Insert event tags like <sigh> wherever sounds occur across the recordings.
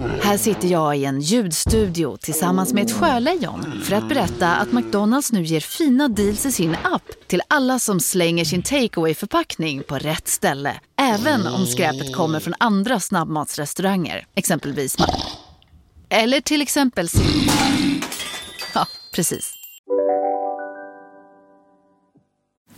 Här sitter jag i en ljudstudio tillsammans med ett sjölejon för att berätta att McDonalds nu ger fina deals i sin app till alla som slänger sin takeaway förpackning på rätt ställe. Även om skräpet kommer från andra snabbmatsrestauranger, exempelvis Eller till exempel Ja, precis.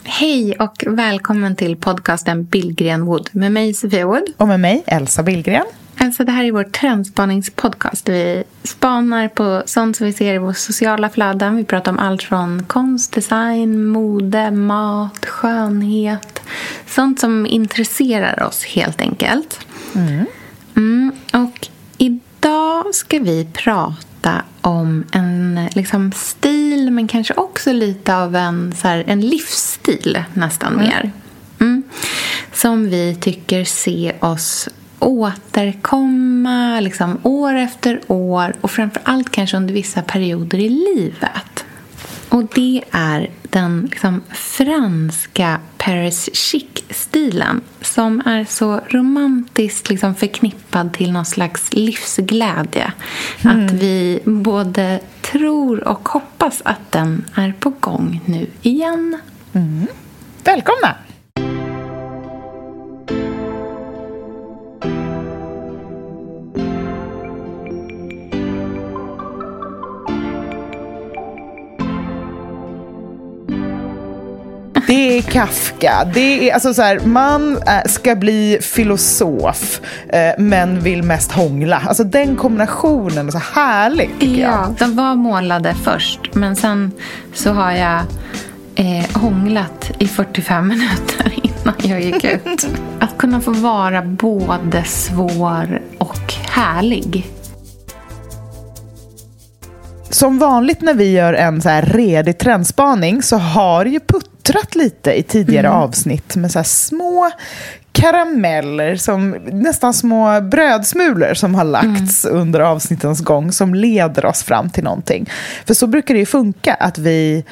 Hej och välkommen till podcasten Billgren Wood med mig Sofia Wood. Och med mig, Elsa Billgren. Alltså det här är vår trendspaningspodcast. Vi spanar på sånt som vi ser i våra sociala flöden. Vi pratar om allt från konst, design, mode, mat, skönhet. Sånt som intresserar oss helt enkelt. Mm, och idag ska vi prata om en liksom, stil men kanske också lite av en, så här, en livsstil nästan mer. Mm. Som vi tycker se oss återkomma liksom, år efter år och framför allt kanske under vissa perioder i livet. Och det är den liksom, franska Paris chic-stilen som är så romantiskt liksom, förknippad till någon slags livsglädje. Att vi både tror och hoppas att den är på gång nu igen. Välkomna! Det är Kafka. Det är, alltså så här, man eh, ska bli filosof eh, men vill mest hångla. Alltså den kombinationen är så härlig tycker jag. Ja, de var målade först, men sen så har jag eh, hånglat i 45 <laughs> minuter innan jag gick ut. <laughs> Att kunna få vara både svår och härlig. Som vanligt när vi gör en så här redig trendspaning så har ju puttrat lite i tidigare avsnitt med så små karameller, som, nästan små brödsmulor som har lagts under avsnittens gång som leder oss fram till någonting. För så brukar det ju funka, att vi,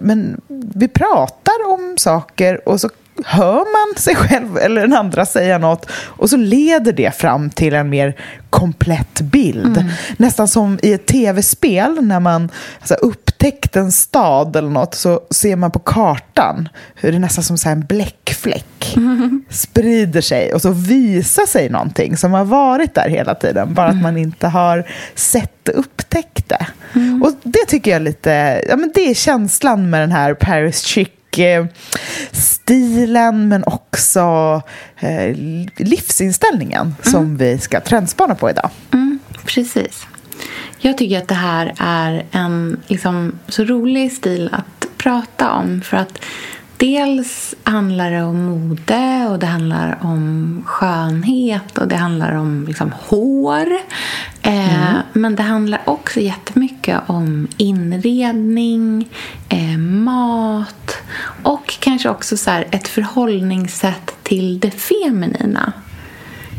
men, vi pratar om saker och så hör man sig själv eller den andra säga något och så leder det fram till en mer komplett bild. Nästan som i ett tv-spel när man alltså, upptäckt en stad eller något så ser man på kartan hur det nästan som så en bläckfläck <laughs> sprider sig och så visar sig någonting som har varit där hela tiden bara att man inte har sett och upptäckt det. Och det tycker jag lite, ja men det är känslan med den här Paris Chic eh, stilen men också eh, livsinställningen som vi ska trendspana på idag. Mm, precis. Jag tycker att det här är en liksom, så rolig stil att prata om. För att dels handlar det om mode och det handlar om skönhet och det handlar om liksom, hår. Eh, Men det handlar också jättemycket om inredning, eh, mat och kanske också så här, ett förhållningssätt till det feminina.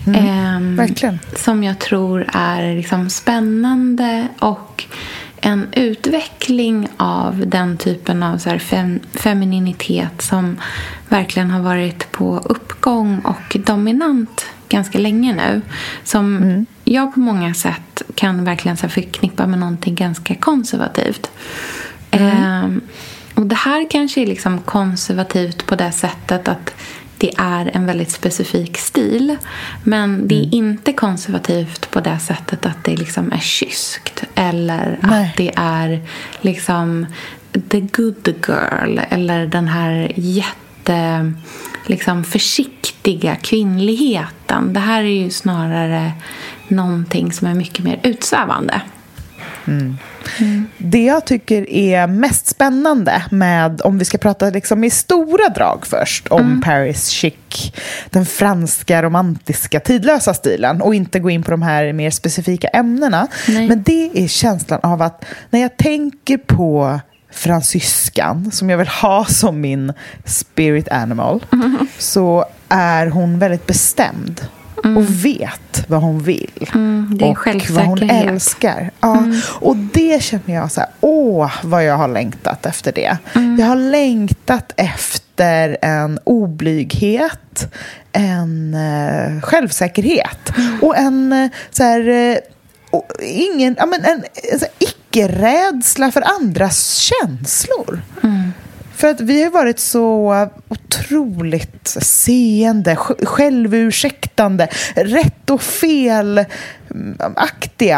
Ehm, verkligen. Som jag tror är liksom spännande och en utveckling av den typen av så fem, femininitet som verkligen har varit på uppgång och dominant ganska länge nu. Som jag på många sätt kan verkligen så förknippa med någonting ganska konservativt. Ehm, och det här kanske är liksom konservativt på det sättet att det är en väldigt specifik stil. Men det är inte konservativt på det sättet att det liksom är kyskt. Eller Nej. att det är liksom the good girl. Eller den här jätte liksom försiktiga kvinnligheten. Det här är ju snarare någonting som är mycket mer utsvävande. Det jag tycker är mest spännande med, om vi ska prata liksom i stora drag först, om Paris chic, den franska romantiska tidlösa stilen och inte gå in på de här mer specifika ämnena. Nej. Men det är känslan av att när jag tänker på fransyskan, som jag vill ha som min spirit animal, <laughs> så är hon väldigt bestämd. Och vet vad hon vill. Mm, och vad hon älskar. Ja. Och det känner jag så här, åh vad jag har längtat efter det. Jag har längtat efter en oblyghet, en eh, självsäkerhet och en eh, så här, eh, och ingen, ja, men en, en här, icke-rädsla för andras känslor. För att vi har varit så otroligt seende, självursäktande, rätt och felaktiga.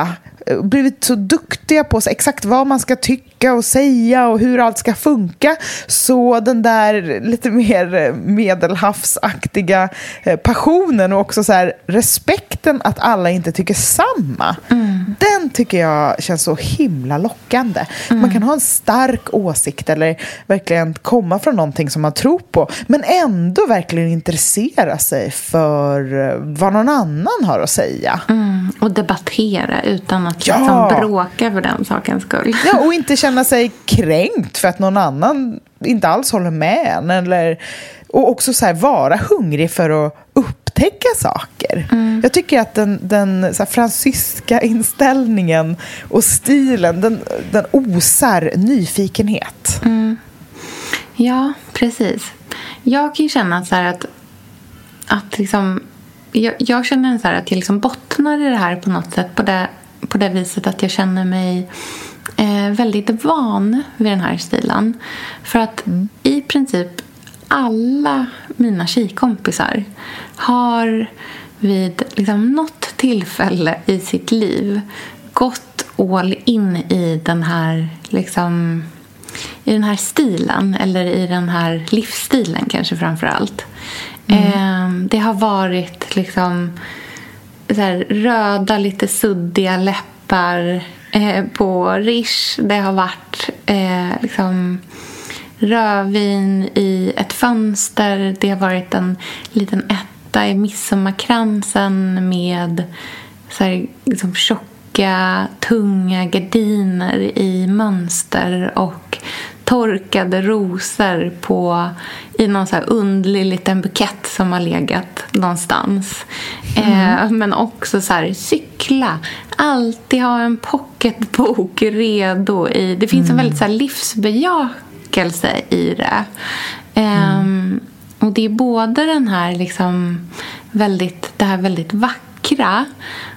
Mm, Blivit så duktiga på så exakt vad man ska tycka och säga och hur allt ska funka. Så den där lite mer medelhavsaktiga eh, passionen och också så här respekten att alla inte tycker samma. Mm. Den tycker jag känns så himla lockande. Man kan ha en stark åsikt eller verkligen komma från någonting som man tror på men ändå verkligen intressera sig för eh, vad någon annan har att säga. Mm, och debattera utan att Ja. liksom bråka för den sakens skull. Ja, och <laughs> inte känna sig kränkt för att någon annan inte alls håller med en. Eller, och också så här, vara hungrig för att upptäcka saker. Jag tycker att den, den så här, fransyska inställningen och stilen, den, den osar nyfikenhet. Ja, precis. Jag kan känna så här att, att liksom, jag, jag känner så att jag liksom bottnar i det här på något sätt på det, på det viset att jag känner mig eh, väldigt van vid den här stilen. För att i princip alla mina tjejkompisar har vid liksom något tillfälle i sitt liv gått all in i den här liksom i den här stilen, eller i den här livsstilen kanske framför allt. Eh, det har varit liksom här, röda, lite suddiga läppar eh, på Rish. Det har varit eh, liksom rödvin i ett fönster. Det har varit en liten etta i midsommarkransen med så här, liksom tjocka, tunga gardiner i mönster och torkade rosor på, i någon så här underlig liten bukett som har legat någonstans. Eh, men också så här, cykla. Alltid ha en pocketbok <laughs> redo. I, det finns en väldigt så här, livsbejakelse i det. Ehm, och det är både den här liksom väldigt, det här väldigt vackra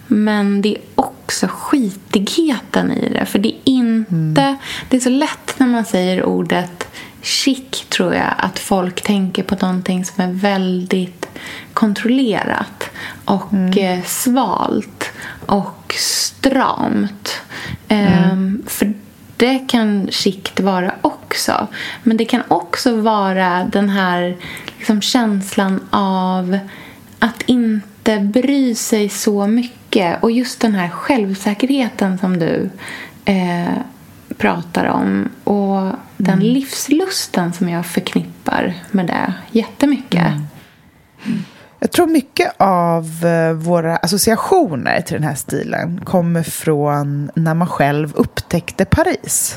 men det är också skitigheten i det. För det är inte... Det är så lätt när man säger ordet chic, tror jag, att folk tänker på någonting som är väldigt kontrollerat och eh, svalt och stramt. Ehm, för det kan skikt vara också. Men det kan också vara den här liksom, känslan av att inte bry sig så mycket. Och just den här självsäkerheten som du eh, pratar om. Och den livslusten som jag förknippar med det jättemycket. Jag tror mycket av eh, våra associationer till den här stilen kommer från när man själv upptäckte Paris.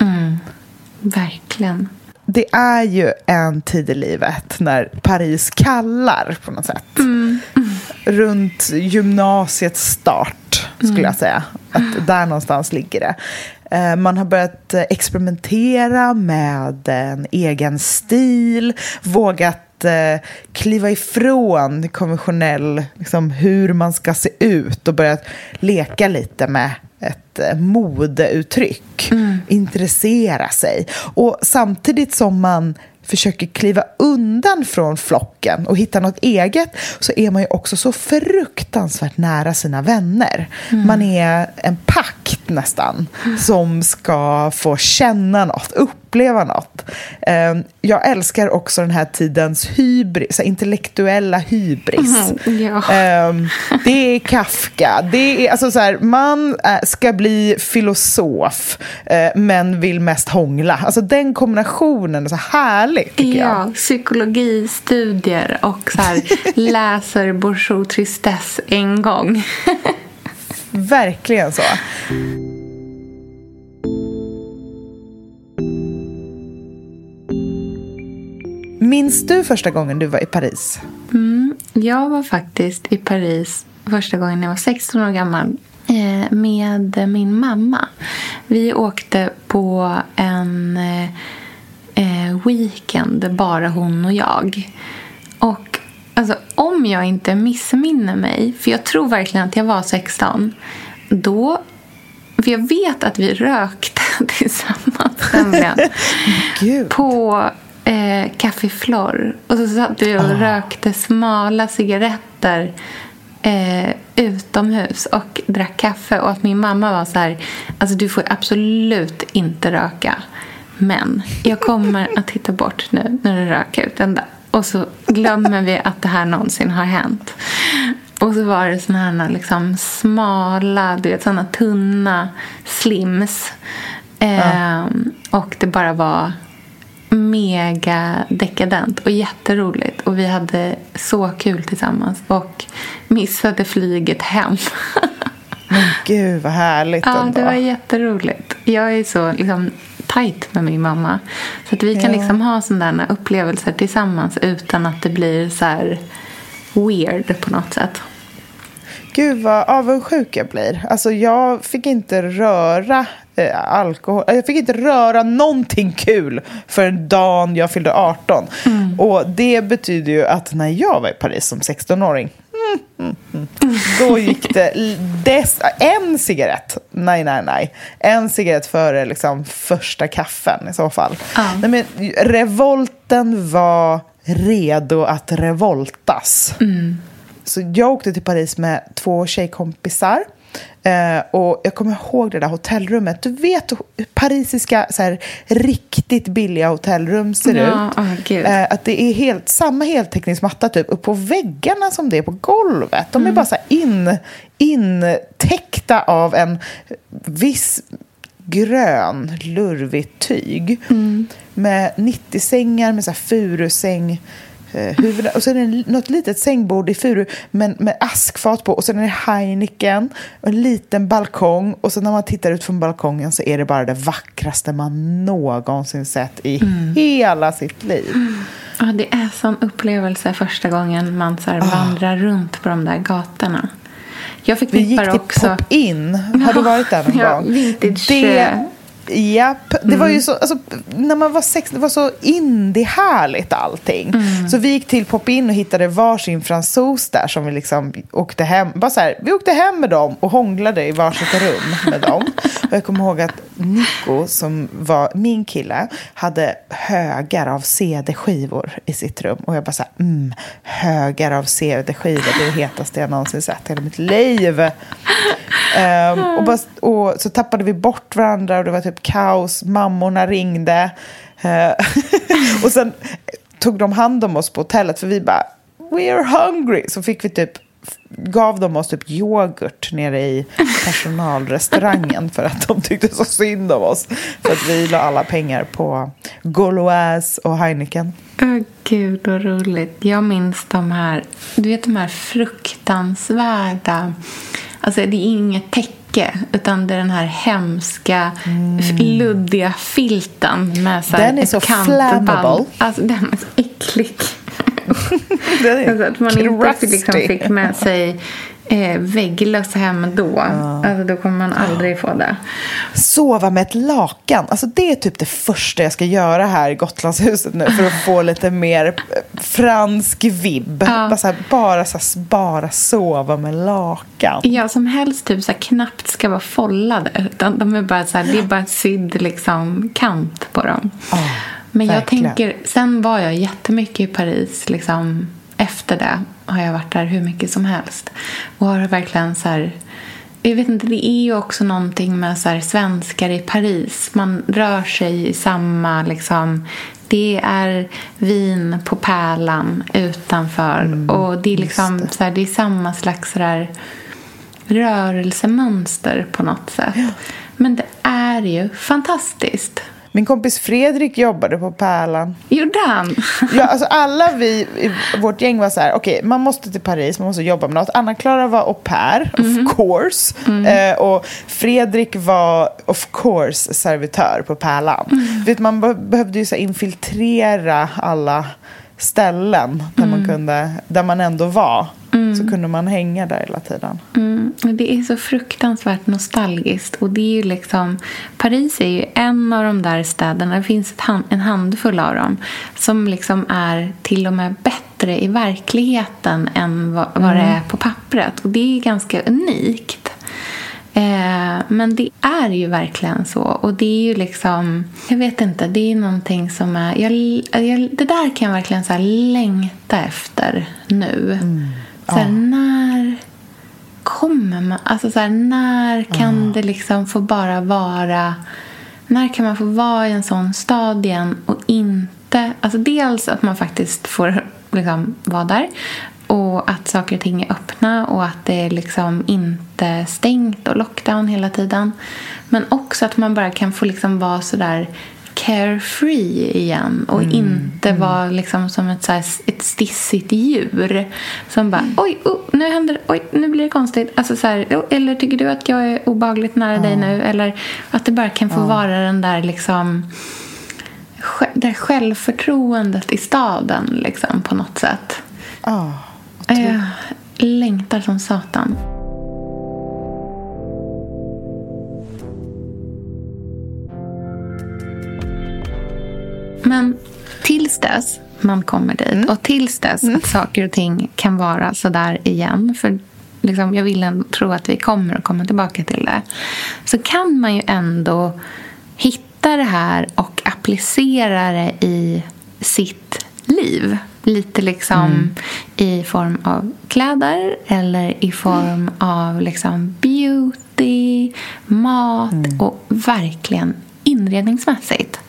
Verkligen. Det är ju en tid i livet när Paris kallar på något sätt. Runt gymnasiets start, skulle jag säga. Att där någonstans ligger det. Eh, Man har börjat eh, experimentera med en egen stil, vågat eh, kliva ifrån konventionell, liksom, hur man ska se ut och börjat leka lite med ett eh, modeuttryck, intressera sig. Och samtidigt som man försöker kliva undan från flocken och hitta något eget så är man ju också så fruktansvärt nära sina vänner. Man är en pakt nästan som ska få känna något, uppleva något. Eh, Jag älskar också den här tidens hybris, intellektuella hybris. Ja. Ehm, det är Kafka. Det är, alltså så här, man eh, ska bli filosof eh, men vill mest hångla. Alltså den kombinationen är så härlig tycker jag. Ja, psykologistudier och så här, <laughs> läser Bourgeois Tristesse en gång. <laughs> Verkligen så. Minns du första gången du var i Paris? Mm, jag var faktiskt i Paris första gången när jag var 16 år gammal eh, med min mamma. Vi åkte på en eh, eh, weekend, bara hon och jag. Och alltså, om jag inte missminner mig, för jag tror verkligen att jag var 16, då för jag vet att vi rökte <laughs> tillsammans nämligen. <laughs> På eh, Café Flor. Och så satt vi och Ah. rökte smala cigaretter eh, utomhus och drack kaffe. Och att min mamma var så här, alltså du får absolut inte röka. Men jag kommer att titta bort nu när du röker ut den där. Och så glömmer vi att det här någonsin har hänt. Och så var det såna här liksom smala, du vet såna tunna slims. Ehm, och det bara var mega dekadent och jätteroligt. Och vi hade så kul tillsammans. Och missade flyget hem. Men gud vad härligt ja, ändå. det var jätteroligt. Jag är så liksom, tajt med min mamma. Så att vi kan Ja. liksom ha sådana upplevelser tillsammans utan att det blir så här weird på något sätt. Gud vad avundsjuk jag blir. Alltså jag fick inte röra eh, alkohol. Jag fick inte röra någonting kul för dagen jag fyllde 18. Och det betyder ju att när jag var i Paris som 16-åring mm, mm, mm, då gick det dess, en cigarett. Nej, nej, nej. En cigarett före liksom, första kaffen i så fall. Nej, men, revolten var redo att revoltas. Så jag åkte till Paris med två tjejkompisar. Eh, och jag kommer ihåg det där hotellrummet. Du vet hur parisiska, så här, riktigt billiga hotellrum ser Ja, ut. gud. Eh, att det är helt, samma heltäckningsmatta typ upp på väggarna som det är på golvet. De är bara så här in, intäckta av en viss grön, lurvigt tyg. Med 90-sängar med så här furusäng. Eh, huvud, och sen är det något litet sängbord i furu men med askfat på och sen är det Heineken och en liten balkong och så när man tittar ut från balkongen så är det bara det vackraste man någonsin sett i hela sitt liv. Ja, det är sån upplevelse första gången man så här vandrar runt på de där gatorna. Jag Vi förknippar gick till också... Pop-In. Har du varit där någon Ja, gång? vintage, Det, eh. Japp, det var ju så, alltså, när man var sex, det var så indie-härligt allting. Så vi gick till Pop-In och hittade varsin fransos där som vi liksom åkte hem, bara så här, vi åkte hem med dem och hånglade i varsitt rum med dem. <laughs> Och jag kommer ihåg att Nico, som var min kille, hade högar av CD-skivor i sitt rum. Och jag bara så här, mm, högar av CD-skivor, det är det hetaste jag någonsin sett i hela mitt liv. Um, och, bara, och så tappade vi bort varandra och det var typ kaos. Mammorna ringde. Uh, <laughs> och sen tog de hand om oss på hotellet för vi bara We are hungry. Så fick vi typ gav de oss typ yoghurt nere i personalrestaurangen för att de tyckte så synd om oss. För att vi la alla pengar på Gauloise och Heineken. Åh, gud vad roligt. Jag minns de här, du vet de här fruktansvärda, alltså det är inget täcke utan det är den här hemska luddiga filten med så här Den är ett så kantband. flammable. Alltså den är så äcklig. <laughs> Alltså att man inte liksom fick med sig eh, vägglöss hem då. Alltså då kommer man aldrig få det. Sova med ett lakan. Alltså det är typ det första jag ska göra här i Gotlandshuset nu för att få <laughs> lite mer fransk vibb. Ja. Bara, så här, bara, så här, bara sova med lakan. Ja, som helst typ så här, knappt ska vara follade. Utan de är bara så här, det är bara sydd liksom, kant på dem. Ja, Men jag verkligen. tänker, sen var jag jättemycket i Paris liksom, efter det. Har jag varit där hur mycket som helst. Och har verkligen så här, jag vet inte, det är ju också någonting med så här, svenskar i Paris. Man rör sig i samma liksom, det är vin på pärlan utanför. och det är liksom så här, det är samma slags så där, rörelsemönster på något sätt. Men det är ju fantastiskt. Min kompis Fredrik jobbade på Pärlan. Gjorde han? <laughs> Ja, alltså alla vi i vårt gäng var så här, okej, man måste till Paris, man måste jobba med något. Anna-Klara var au pair, of course. Eh, och Fredrik var, of course, servitör på Pärlan. Vet, man be- behövde ju så infiltrera alla ställen där, man kunde, där man ändå var. Så kunde man hänga där hela tiden. Mm, det är så fruktansvärt nostalgiskt. Och det är ju liksom, Paris är ju en av de där städerna, det finns hand, en handfull av dem, som liksom är till och med bättre i verkligheten än vad, vad det är på pappret. Och det är ganska unikt. Eh, men det är ju verkligen så. Och det är ju liksom... Jag vet inte, det är någonting som är... Jag, jag, det där kan jag verkligen så längta efter nu. Mm. Så här, när kommer man... Alltså så här, när kan det liksom få bara vara... När kan man få vara i en sån stad igen och inte... Alltså dels att man faktiskt får liksom vara där och att saker och ting är öppna och att det är liksom inte stängt och lockdown hela tiden. Men också att man bara kan få liksom vara sådär carefree igen och mm. inte mm. vara liksom som ett, så här, ett stissigt djur som bara oj, oh, nu händer oj, nu blir det konstigt. Alltså, så här, oh, eller tycker du att jag är obagligt nära ja. dig nu? Eller att det bara kan få vara den där liksom det självförtroendet i staden liksom, på något sätt. Ja. Jag längtar som satan. Men tills dess man kommer dit mm. och tills dess mm. att saker och ting kan vara så där igen för liksom, jag vill ändå tro att vi kommer att komma tillbaka till det så kan man ju ändå hitta det här och applicera det i sitt liv. Lite liksom mm. i form av kläder eller i form av liksom beauty, mat mm. och verkligen inredningsmässigt.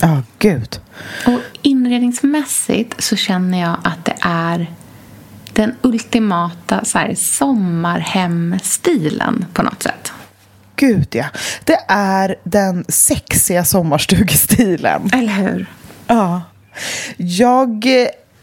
Ja, oh, gud. Och inredningsmässigt så känner jag att det är den ultimata så här, sommarhemstilen på något sätt. Gud, ja. Det är den sexiga sommarstugestilen. Eller hur? Ja. Jag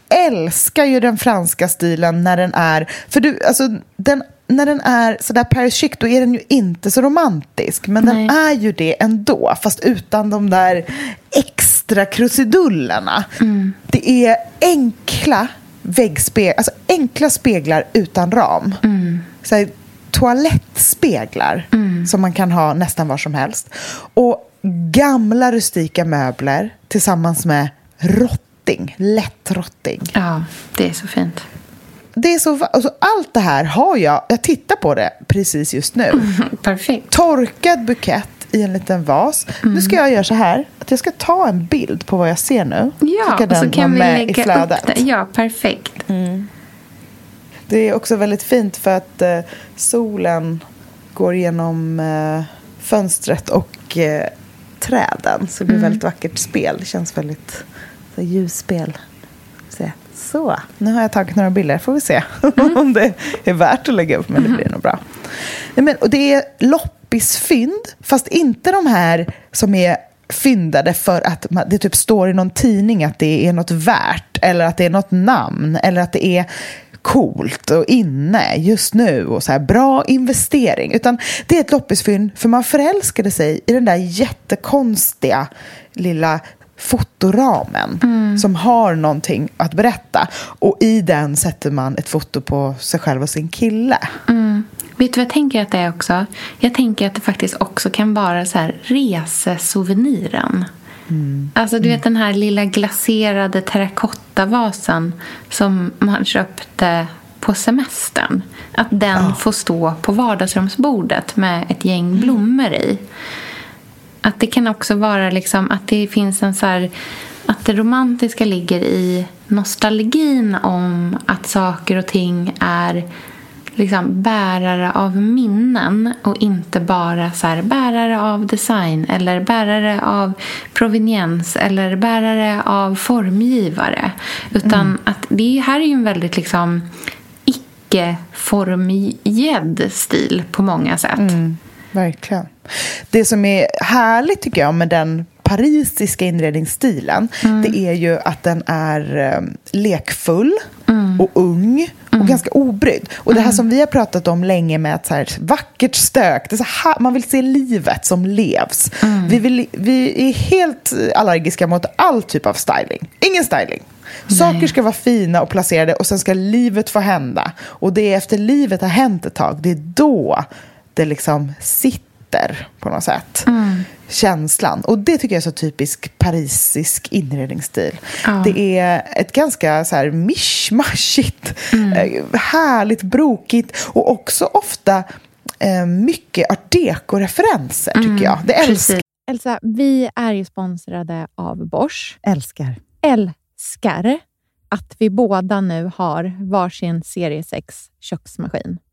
älskar ju den franska stilen när den är... För du, alltså, den, när den är sådär Paris chic, då är den ju inte så romantisk. Men Nej. den är ju det ändå, fast utan de där extra krusidullerna. Mm. Det är enkla väggspeglar, alltså enkla speglar utan ram. Mm. Så toalettspeglar mm. som man kan ha nästan var som helst. Och gamla rustika möbler tillsammans med rotting, lätt rotting. Ja, det är så fint. Det är så, alltså, allt det här har jag, jag tittar på det precis just nu. <laughs> Perfekt. Torkad bukett i en liten vas. Mm. Nu ska jag göra så här, att jag ska ta en bild på vad jag ser nu. Ja, så, så kan vi lägga upp det. Ja, perfekt. Mm. Det är också väldigt fint för att eh, solen går genom eh, fönstret och eh, träden. Så det blir mm. väldigt vackert spel. Det känns väldigt så ljusspel. Så, nu har jag tagit några bilder. Får vi se <laughs> mm. om det är värt att lägga upp. Men det blir nog bra. Men, och det är loppisfynd, fast inte de här som är fyndade för att det typ står i någon tidning att det är något värt eller att det är något namn eller att det är coolt och inne just nu och så här, bra investering. Utan det är ett loppisfynd för man förälskade sig i den där jättekonstiga lilla fotoramen mm. som har någonting att berätta. Och i den sätter man ett foto på sig själv och sin kille. Mm. Vet du vad jag tänker att det är också? Jag tänker att det faktiskt också kan vara så här resesouveniren. Mm. Alltså du vet den här lilla glaserade terrakottavasen som man köpte på semestern. Att den ja. får stå på vardagsrumsbordet med ett gäng blommor i. Att det kan också vara liksom att det finns en så här, att det romantiska ligger i nostalgin om att saker och ting är liksom bärare av minnen och inte bara så här, bärare av design eller bärare av proveniens eller bärare av formgivare. Utan mm. att det här är ju en väldigt liksom icke-formgedd stil på många sätt. Mm. Verkligen. Det som är härligt tycker jag med den parisiska inredningsstilen mm. det är ju att den är um, lekfull mm. och ung och mm. ganska obrydd. Och det här mm. som vi har pratat om länge med ett så här vackert stök, det är så här, man vill se livet som levs. Mm. Vi, vill, vi är helt allergiska mot all typ av styling. Ingen styling. Saker ska vara fina och placerade och sen ska livet få hända. Och det är efter livet har hänt ett tag, det är då det liksom sitter på något sätt. Mm. Känslan. Och det tycker jag är så typisk parisisk inredningsstil. Ja. Det är ett ganska så här mischmaschigt, Mm. eh, härligt brokigt och också ofta eh, mycket art deco-referenser tycker jag. Det älskar Mm. Elsa, vi är ju sponsrade av Bosch. älskar. Älskar att vi båda nu har varsin serie 6 köksmaskin.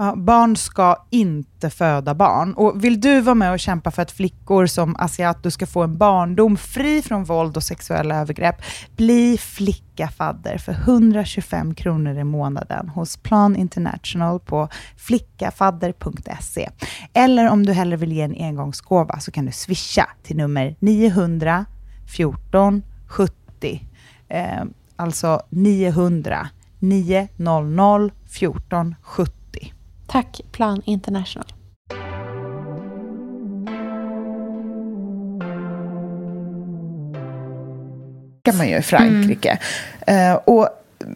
Ja, barn ska inte föda barn. Och vill du vara med och kämpa för att flickor som Asiato ska få en barndom fri från våld och sexuella övergrepp, bli flickafadder för 125 kronor i månaden hos Plan International på flickafadder.se. Eller om du hellre vill ge en engångsgåva så kan du swisha till nummer 900 14 70. Eh, alltså 900 900 14 70. Tack Plan International. kan man ju i Frankrike. Mm. Uh, och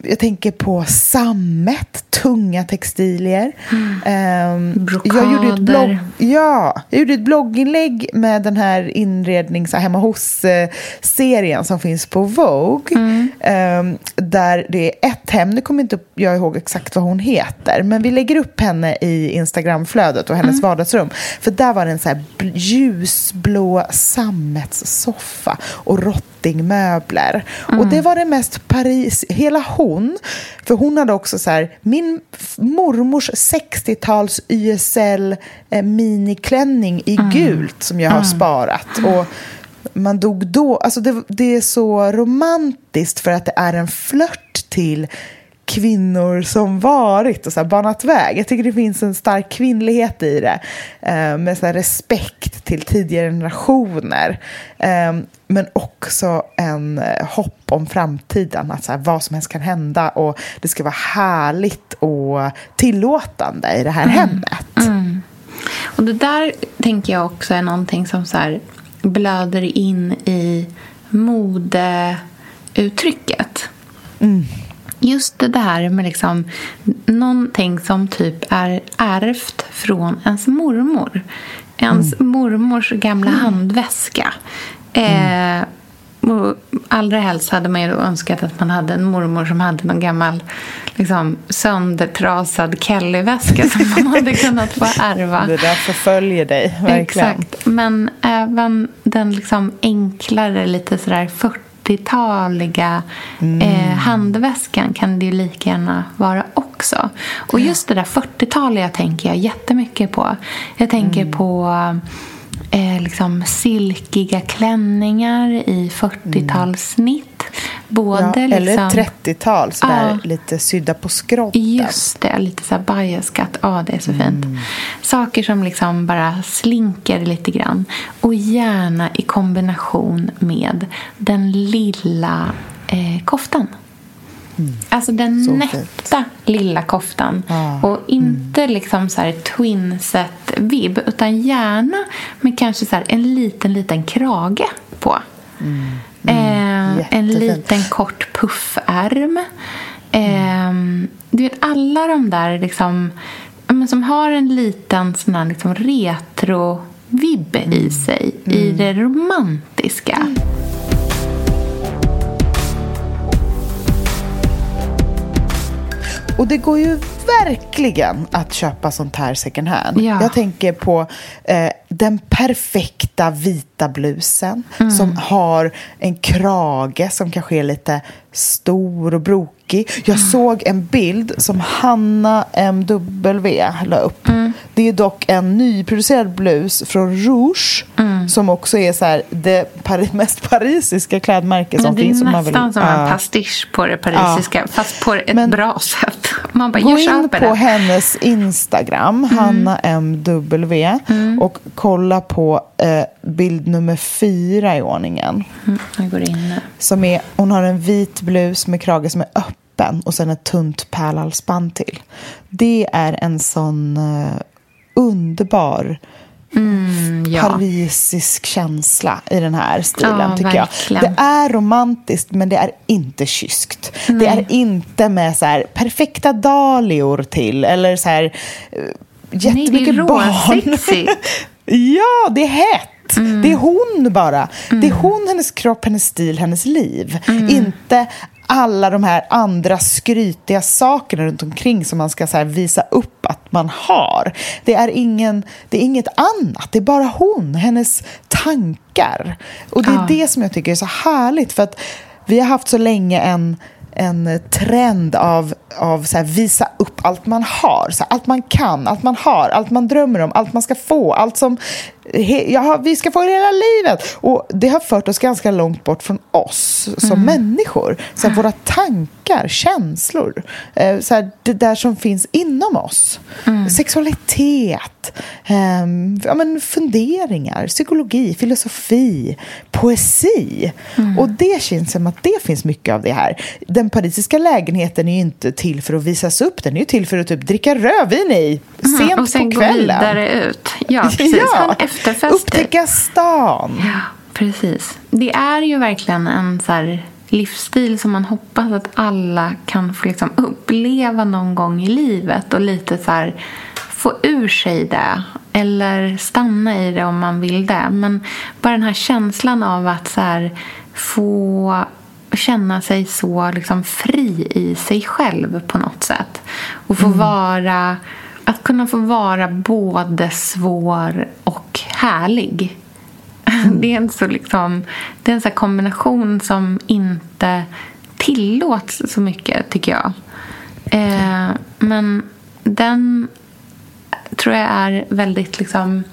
jag tänker på sammet, tunga textilier. Mm. Um, Brokader. Jag gjorde, ett blogg, ja, jag gjorde ett blogginlägg med den här inrednings hemma hos-serien som finns på Vogue. Mm. Um, där det är ett hem, nu kommer inte jag ihåg exakt vad hon heter, men vi lägger upp henne i Instagramflödet och hennes mm. vardagsrum. För där var det en så här ljusblå sammetssoffa och rått möbler. Mm. Och det var det mest Paris, hela hon, för hon hade också så här, min mormors 60-tals YSL eh, miniklänning i mm. gult som jag har mm. sparat. Och man dog då, alltså det, det är så romantiskt för att det är en flört till kvinnor som varit och så här banat väg. Jag tycker det finns en stark kvinnlighet i det. Eh, med så respekt till tidigare generationer. Eh, men också en eh, hopp om framtiden. Att så här, vad som helst kan hända och det ska vara härligt och tillåtande i det här mm. hemmet. Mm. Och det där tänker jag också är någonting som så här blöder in i modeuttrycket. Mm just det här med liksom någonting som typ är ärvt från ens mormor. Ens mm. mormors gamla mm. handväska. Eh, och allra helst hade man ju önskat att man hade en mormor som hade någon gammal liksom, söndertrasad Kelly-väska som man hade <laughs> kunnat få ärva. Det där förföljer dig, verkligen. Exakt. Men även den liksom enklare, lite sådär 40 40-taliga mm. eh, handväskan kan det ju lika gärna vara också. Och just det där 40-taliga tänker jag jättemycket på. Jag tänker mm. på eh, liksom silkiga klänningar i 40-talssnitt. Både ja, liksom, eller 30-tal, sådär ja, lite sydda på skrotten. Just det, lite så biaskat. Ja, det är så mm. fint. Saker som liksom bara slinker lite grann. Och gärna i kombination med den lilla eh, koftan. Mm. Alltså den så nätta fint. lilla koftan. Ah, och inte mm. liksom så här twinset-vibb, utan gärna med kanske så en liten, liten krage på. Mm. Mm. Eh, en liten kort puffärm. Eh, du vet, alla de där liksom, som har en liten sån här liksom retro-vibb i mm. sig, i mm. det romantiska. Och det går ju verkligen att köpa sånt här second hand. Ja. Jag tänker på eh, den perfekta vita blusen mm. som har en krage som kanske är lite stor och brokig. Jag mm. såg en bild som Hanna MW la upp. Mm. Det är dock en nyproducerad blus från Rouge mm. som också är så här, det pari mest parisiska klädmärke som finns. Det är nästan som, vill, som uh, en pastisch på det parisiska, uh, fast på ett men, bra sätt. Man bara, Gå in på det. hennes Instagram, Hanna MW, och kolla på eh, bild nummer fyra i ordningen. Mm, jag går in. Som är, hon har en vit blus med krage som är öppen och sen ett tunt pärlhalsband till. Det är en sån eh, underbar Mm, ja. parisisk känsla i den här stilen, Ja, tycker verkligen. jag. Det är romantiskt, men det är inte kyskt. Det är inte med så här perfekta dahlior till, eller så här eh, jättemycket det är barn. <laughs> ja, det är hett. Mm. Det är hon bara. Det är hon, hennes kropp, hennes stil, hennes liv. Mm. Inte alla de här andra skrytiga sakerna runt omkring som man ska så visa upp att man har. Det är, ingen, det är inget annat, det är bara hon, hennes tankar. Och det är Ja. det som jag tycker är så härligt, för att vi har haft så länge en en trend av, av så här, visa upp allt man har. Så här, allt man kan, allt man har, allt man drömmer om, allt man ska få. Allt som he, ja, vi ska få hela livet. Och Det har fört oss ganska långt bort från oss som människor. Så här, våra tankar, känslor. Eh, så här, det där som finns inom oss. Sexualitet, ehm, ja, men funderingar, psykologi, filosofi, poesi. Och det känns som att det finns mycket av det här. Den parisiska lägenheten är ju inte till för att visas upp, den är ju till för att typ dricka rödvin i sent Mm, och sen på gå kvällen. vidare ut. Ja, <laughs> precis. Ha en efterfest. typ. upptäcka stan. Ja, precis. Det är ju verkligen en så livsstil som man hoppas att alla kan få liksom uppleva någon gång i livet och lite så här få ur sig det eller stanna i det om man vill det. Men bara den här känslan av att så här få känna sig så liksom fri i sig själv på något sätt. Och få vara, att kunna få vara både svår och härlig. Det är en, så liksom, det är en så kombination som inte tillåts så mycket, tycker jag. Eh, men den tror jag är väldigt liksom,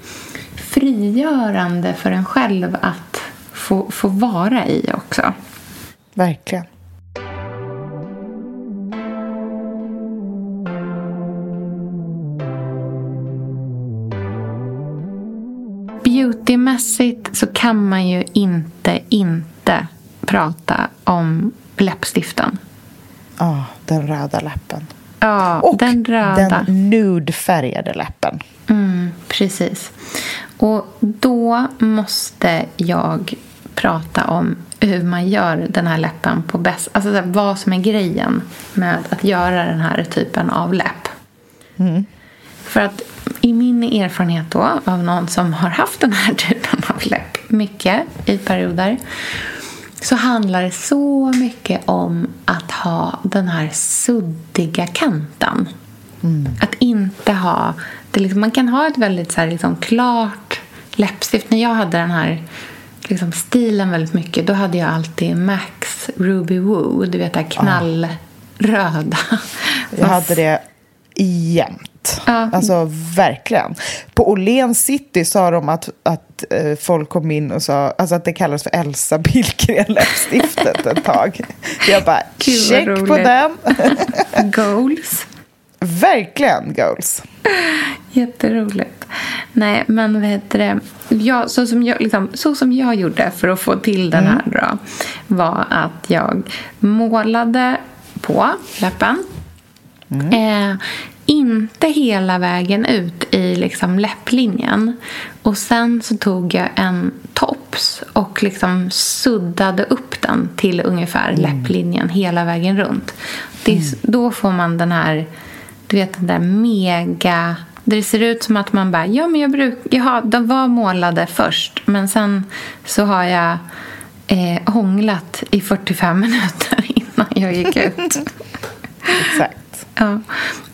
frigörande för en själv att få, få vara i också. Verkligen. Beautymässigt så kan man ju inte inte prata om läppstiften. Ja, den röda läppen. Ja, Och den röda. den nude-färgade läppen. Mm, precis. Och då måste jag prata om hur man gör den här läppen på bäst... Alltså här, vad som är grejen med att göra den här typen av läpp. För att i min erfarenhet då av någon som har haft den här <laughs> typen av läpp mycket i perioder så handlar det så mycket om att ha den här suddiga kanten. Att inte ha... Det liksom, man kan ha ett väldigt så här, liksom, klart läppstift. När jag hade den här liksom, stilen väldigt mycket då hade jag alltid Max Ruby Woo. Du vet det här knallröda. Jag hade det jämt. Ja. Alltså verkligen. På Åhléns city sa de att, att eh, folk kom in och sa alltså att det kallas för Elsa Billgren läppstiftet ett tag. Jag bara, Gud, check på den. <laughs> Goals. verkligen goals. Jätteroligt. Nej, men vad heter det? Jag, så, som jag, liksom, så som jag gjorde för att få till den här då, var att jag målade på läppen. Eh, inte hela vägen ut i liksom läpplinjen. Och sen så tog jag en tops och liksom suddade upp den till ungefär läpplinjen hela vägen runt. Det, är- Då får man den här, du vet den där mega... Det ser ut som att man bara, ja men jag bruk, jaha, de var målade först men sen så har jag eh, hånglat i 45 <laughs> minuter innan jag gick ut. Exakt. Ja.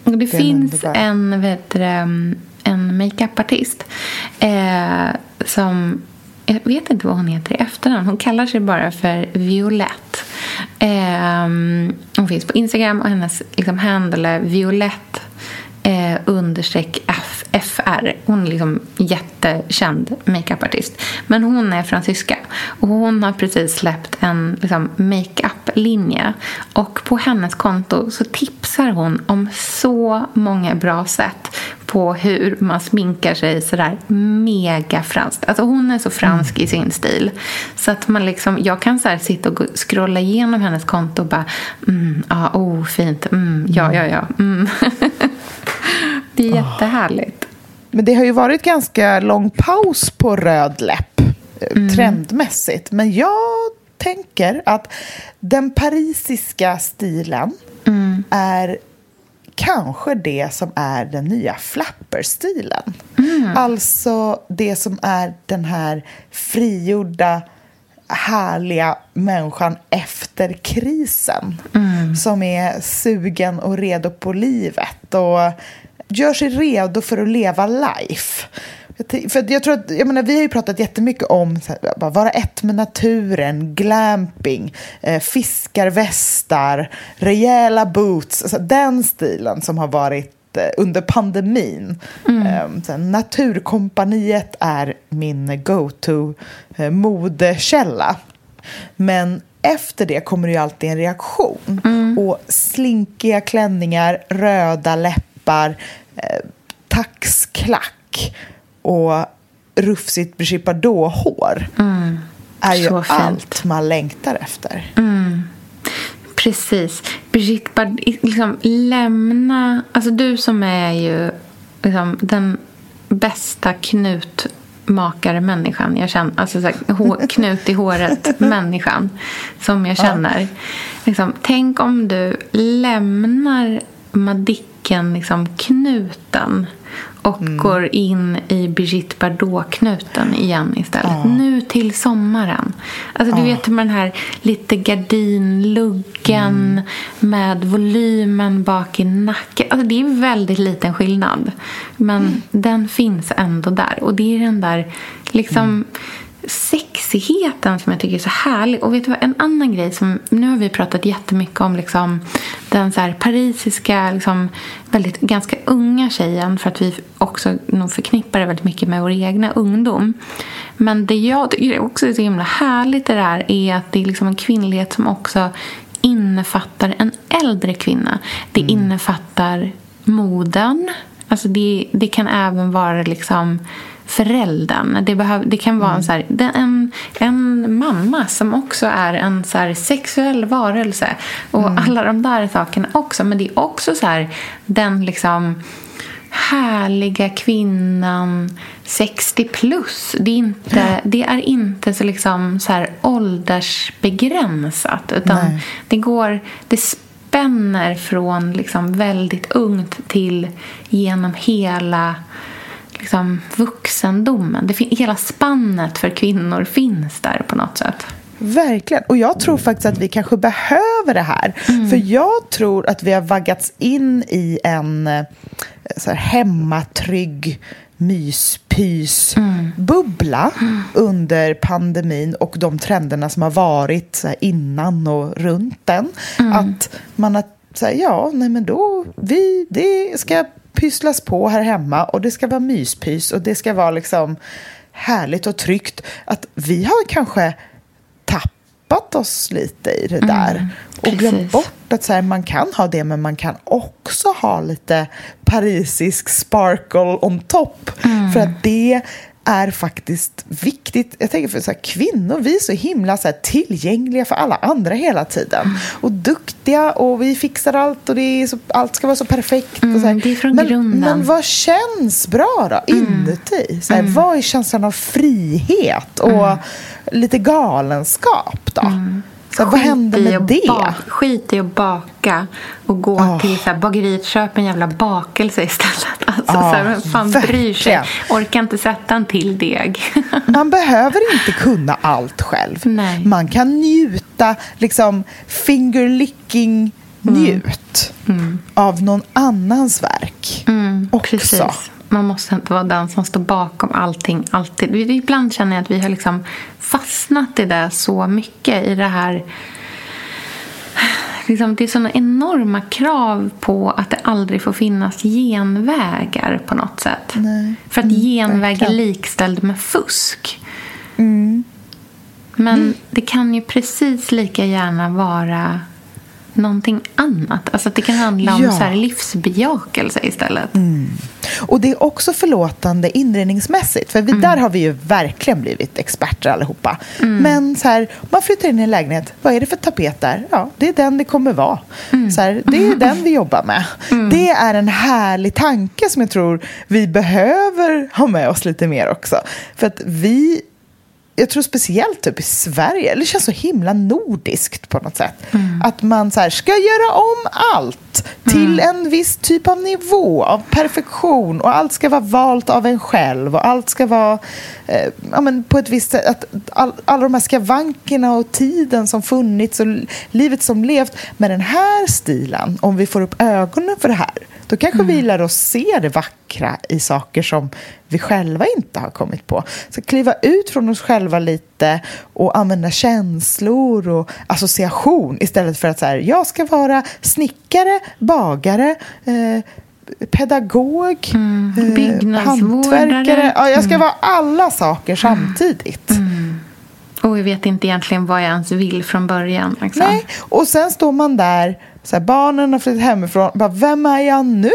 Och det, är finns en, vet du, det, en makeupartist eh, som... Jag vet inte vad hon heter i efternamn. Hon kallar sig bara för Violette. Eh, hon finns på Instagram och hennes liksom, handle är Violette eh, understreck FR. Hon är liksom jättekänd makeupartist. Men hon är fransyska. Och hon har precis släppt en liksom, makeup-linje. Och på hennes konto så tipsar hon om så många bra sätt på hur man sminkar sig sådär mega franskt. Alltså hon är så fransk mm. i sin stil. Så att man liksom, jag kan så sitta och scrolla igenom hennes konto och bara mm, ah, oh, fint, mm, ja, ja, ja. Mm. <laughs> det är jättehärligt. Men det har ju varit ganska lång paus på röd läpp eh, mm. trendmässigt. Men jag tänker att den parisiska stilen mm. är kanske det som är den nya flapper-stilen. Mm. Alltså det som är den här frigjorda, härliga människan efter krisen. Mm. Som är sugen och redo på livet och gör sig redo för att leva life. För jag tror att, jag menar, vi har ju pratat jättemycket om att vara ett med naturen, glamping, eh, fiskarvästar, rejäla boots. Alltså den stilen som har varit eh, under pandemin. Mm. Eh, Naturkompaniet är min go-to modekälla. Men efter det kommer det ju alltid en reaktion. Mm. Och slinkiga klänningar, röda läppar, eh, taxklack och rufsigt Brigitte Bardot-hår mm. är ju Så allt man längtar efter. Mm. Precis. Brigitte Bardot, liksom lämna... Alltså du som är ju liksom, den bästa jag känner. Alltså så här, knut i håret-människan <laughs> som jag känner. Ja. Liksom, tänk om du lämnar Madicken, liksom, knuten och mm. går in i Brigitte Bardot-knuten igen istället. Ja. Nu till sommaren. Alltså du ja. vet med den här lite gardinluggen mm. med volymen bak i nacken. Alltså det är väldigt liten skillnad. Men mm. den finns ändå där. Och det är den där liksom sexigheten som jag tycker är så härlig. Och vet du vad, en annan grej som, nu har vi pratat jättemycket om liksom, den så här parisiska, liksom, väldigt, ganska unga tjejen för att vi också nog förknippar det väldigt mycket med vår egna ungdom. Men det jag tycker också är så himla härligt det där är att det är liksom en kvinnlighet som också innefattar en äldre kvinna. Det mm. innefattar moden. Alltså det, det kan även vara liksom föräldern. Det, behöv, det kan vara mm. en, så här, en, en mamma som också är en så här, sexuell varelse. Och mm. alla de där sakerna också. Men det är också så här, den liksom härliga kvinnan 60 plus. Det är inte, det är inte så, liksom, så här åldersbegränsat. Utan det går... Det spänner från liksom väldigt ungt till genom hela liksom, vuxendomen. Det hela spannet för kvinnor finns där på något sätt. Verkligen. Och jag tror faktiskt att vi kanske behöver det här. Mm. För jag tror att vi har vaggats in i en eh, så här, hemmatrygg myspys-bubbla mm. under pandemin och de trenderna som har varit så här, innan och runt den. Mm. Att man har sagt, ja, nej men då, vi, det ska pysslas på här hemma och det ska vara myspys och det ska vara liksom härligt och tryggt. Att vi har kanske tappat oss lite i det där mm, och glömt bort att så här, man kan ha det men man kan också ha lite parisisk sparkle on top. Mm. För att det är faktiskt viktigt. Jag tänker för så här, kvinnor, vi är så himla så här, tillgängliga för alla andra hela tiden. Mm. Och duktiga och vi fixar allt och det så, allt ska vara så perfekt. Mm, och så här. Det är från men, grunden. men vad känns bra då, mm. inuti? Så här, mm. Vad är känslan av frihet och mm. lite galenskap då? Mm. Så vad hände med det? skit i att baka och gå oh. till så här, bageriet köpa en jävla bakelse istället. <laughs> Alltså, oh, så här, vem fan verkligen. bryr sig? Orkar inte sätta en till deg. <laughs> Man behöver inte kunna allt själv. Nej. Man kan njuta, liksom fingerlicking njut mm. Mm. av någon annans verk mm, också. Precis. Man måste inte vara den som står bakom allting alltid. Ibland känner jag att vi har liksom fastnat i det så mycket i det här liksom, det är såna enorma krav på att det aldrig får finnas genvägar på något sätt. Nej. För att genväg är likställd med fusk. Mm. Men det kan ju precis lika gärna vara någonting annat. Alltså det kan handla om Ja. så här livsbejakelse istället. Och det är också förlåtande inredningsmässigt. För vi, där har vi ju verkligen blivit experter allihopa. Men så här, man flyttar in i en lägenhet. Vad är det för tapet där? Ja, det är den det kommer vara. Så här, det är den vi jobbar med. Det är en härlig tanke som jag tror vi behöver ha med oss lite mer också. För att vi jag tror speciellt typ i Sverige, det känns så himla nordiskt på något sätt. Att man så här, ska göra om allt till en viss typ av nivå av perfektion och allt ska vara valt av en själv och allt ska vara eh, ja, men på ett visst sätt. Att all, alla de här skavankerna och tiden som funnits och livet som levt med den här stilen, om vi får upp ögonen för det här, då kanske vi lär oss se det vackra i saker som vi själva inte har kommit på. Så kliva ut från oss själva lite och använda känslor och association istället för att så här, jag ska vara snickare, bagare, eh, pedagog, eh, byggnadsvårdare. hantverkare. Ja, jag ska vara alla saker samtidigt. Och jag vet inte egentligen vad jag ens vill från början. Liksom. Nej, och sen står man där, så här, barnen har flyttat hemifrån, bara, vem är jag nu?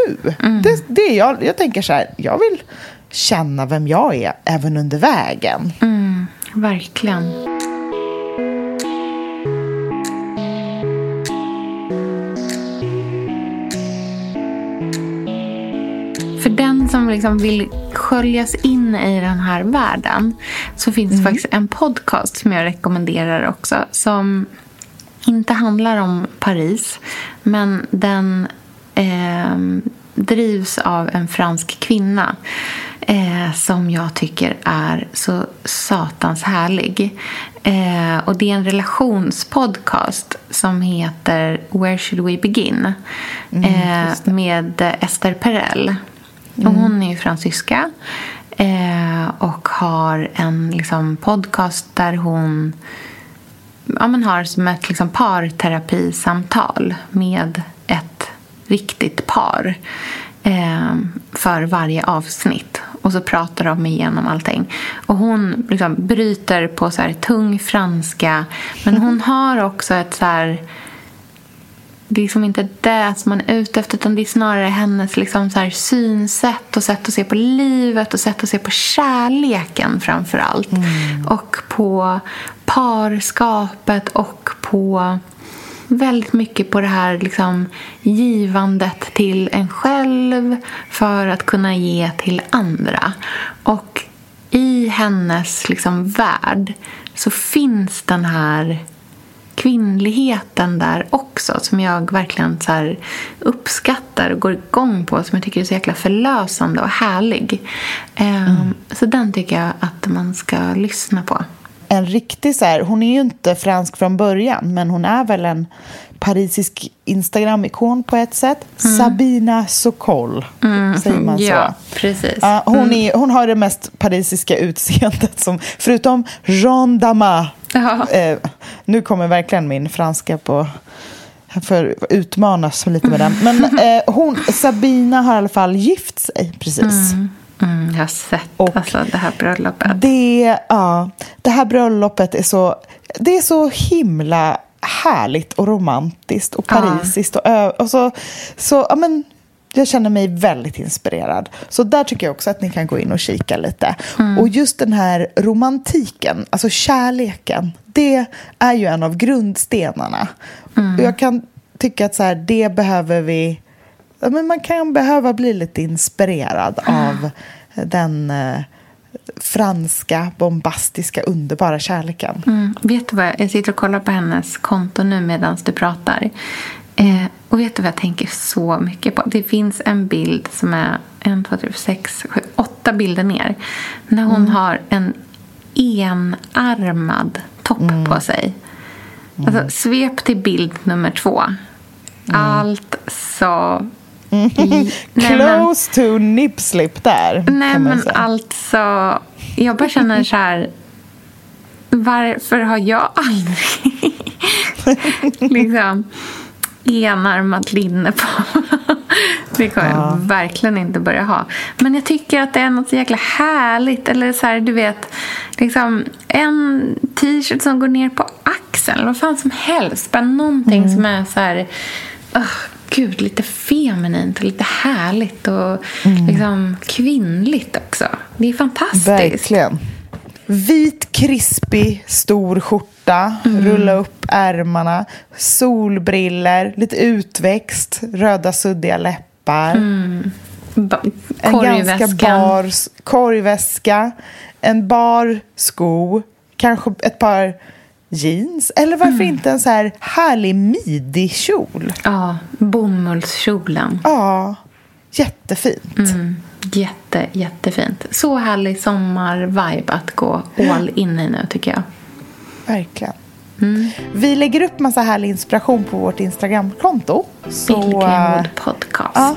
Det, det är jag, jag tänker så här, jag vill känna vem jag är även under vägen. Mm, verkligen. För den som liksom vill sköljas in i den här världen så finns det faktiskt en podcast som jag rekommenderar också som inte handlar om Paris men den eh, drivs av en fransk kvinna eh, som jag tycker är så satans härlig. Eh, och Det är en relationspodcast som heter Where should we begin? eh, med Esther Perel. Och hon är ju fransyska eh, och har en liksom, podcast där hon ja, men har som ett liksom, parterapisamtal med ett riktigt par eh, för varje avsnitt. Och så pratar de igenom allting. Och hon liksom bryter på så här tung franska. Men hon <laughs> har också ett så här... Det är liksom inte det som man är ute efter utan det är snarare hennes liksom så här synsätt och sätt att se på livet och sätt att se på kärleken framför allt. Och på parskapet och på väldigt mycket på det här liksom, givandet till en själv för att kunna ge till andra. Och i hennes liksom, värld så finns den här kvinnligheten där också som jag verkligen så uppskattar och går igång på som jag tycker är så jäkla förlösande och härlig. Ehm, Så den tycker jag att man ska lyssna på. En riktig så här, hon är ju inte fransk från början, men hon är väl en parisisk Instagram-ikon på ett sätt. Sabina Sokol, säger man så? Ja, precis. Ja, hon, är, hon har det mest parisiska utseendet, som, förutom Jean Damas. Ja. Eh, nu kommer verkligen min franska på för utmanas lite med den. Men <laughs> eh, hon, Sabina har i alla fall gift sig precis. Mm, jag har sett Och alltså, det här bröllopet. Det, ja, det här bröllopet är så, det är så himla härligt och romantiskt och parisiskt. Och, och så, så, ja, men, jag känner mig väldigt inspirerad. Så där tycker jag också att ni kan gå in och kika lite. Och just den här romantiken, alltså kärleken, det är ju en av grundstenarna. Och jag kan tycka att så här, det behöver vi... Men man kan behöva bli lite inspirerad av den eh, franska, bombastiska, underbara kärleken. Mm, vet du vad? Jag sitter och kollar på hennes konto nu medan du pratar. Eh, och vet du vad jag tänker så mycket på? Det finns en bild som är en, två, tre, sex, sju, åtta bilder ner. När hon har en enarmad topp på sig. Alltså, svep till bild nummer två. Allt så... I, nej, men, Close to nip slip där. nej kan men säga. alltså... Jag bara känner så här... Varför har jag aldrig <laughs> liksom, enarmat linne på. <laughs> Det kommer jag verkligen inte börja ha. Men jag tycker att det är något så jäkla härligt. Eller så här, du vet, liksom en t-shirt som går ner på axeln. Eller vad fan som helst. Bara någonting som är så här... Oh, gud, lite feminint och lite härligt och liksom kvinnligt också. Det är fantastiskt. Verkligen. Vit, krispig, stor skjorta, rulla upp ärmarna, solbriller, lite utväxt, röda suddiga läppar. Ba- En ganska bar korgväska, en bar sko, kanske ett par jeans. Eller varför Mm. inte en så här härlig midi-kjol? Ja, bomullskjolen. Ja, jättefint. Mm. Jätte, jättefint. Så härlig sommar-vibe att gå all in i nu tycker jag. Verkligen. Mm. Vi lägger upp massa härlig inspiration på vårt Instagramkonto. Så, Bill Greenwood podcast. ja,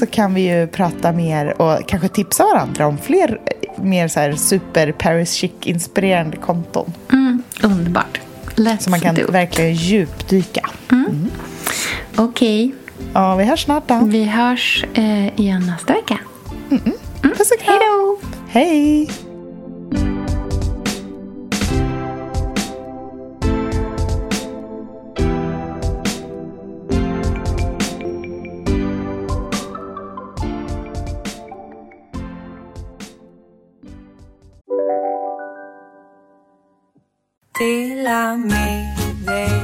så kan vi ju prata mer och kanske tipsa varandra om fler eh, mer så här super Paris chic-inspirerande konton. Mm, underbart. Let's Så man kan do. verkligen djupdyka. Okej, Ja, vi hörs snart då. vi hörs eh, igen nästa vecka. Puss och kram. Hej då! Hej!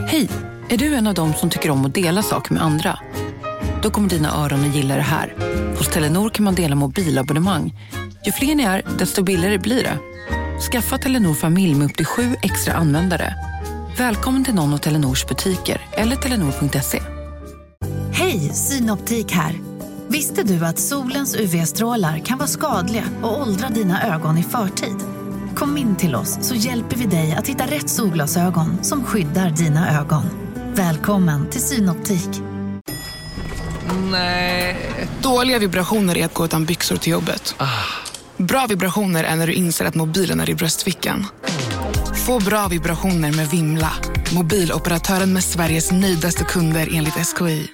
Hej! Är du en av dem som tycker om att dela saker med andra? Då kommer dina öron att gilla det här. Hos Telenor kan man dela mobilabonnemang. Ju fler ni är, desto billigare blir det. Skaffa Telenor familj med upp till sju extra användare. Välkommen till någon av Telenors butiker eller telenor.se. Hej, Synoptik här. Visste du att solens UV-strålar kan vara skadliga och åldra dina ögon i förtid? Kom in till oss så hjälper vi dig att hitta rätt solglasögon som skyddar dina ögon. Välkommen till Synoptik. Dåliga vibrationer är att gå utan byxor till jobbet. Bra vibrationer är när du inser att mobilen är i bröstfickan. Få bra vibrationer med Vimla. Mobiloperatören med Sveriges nöjdaste kunder enligt SKI.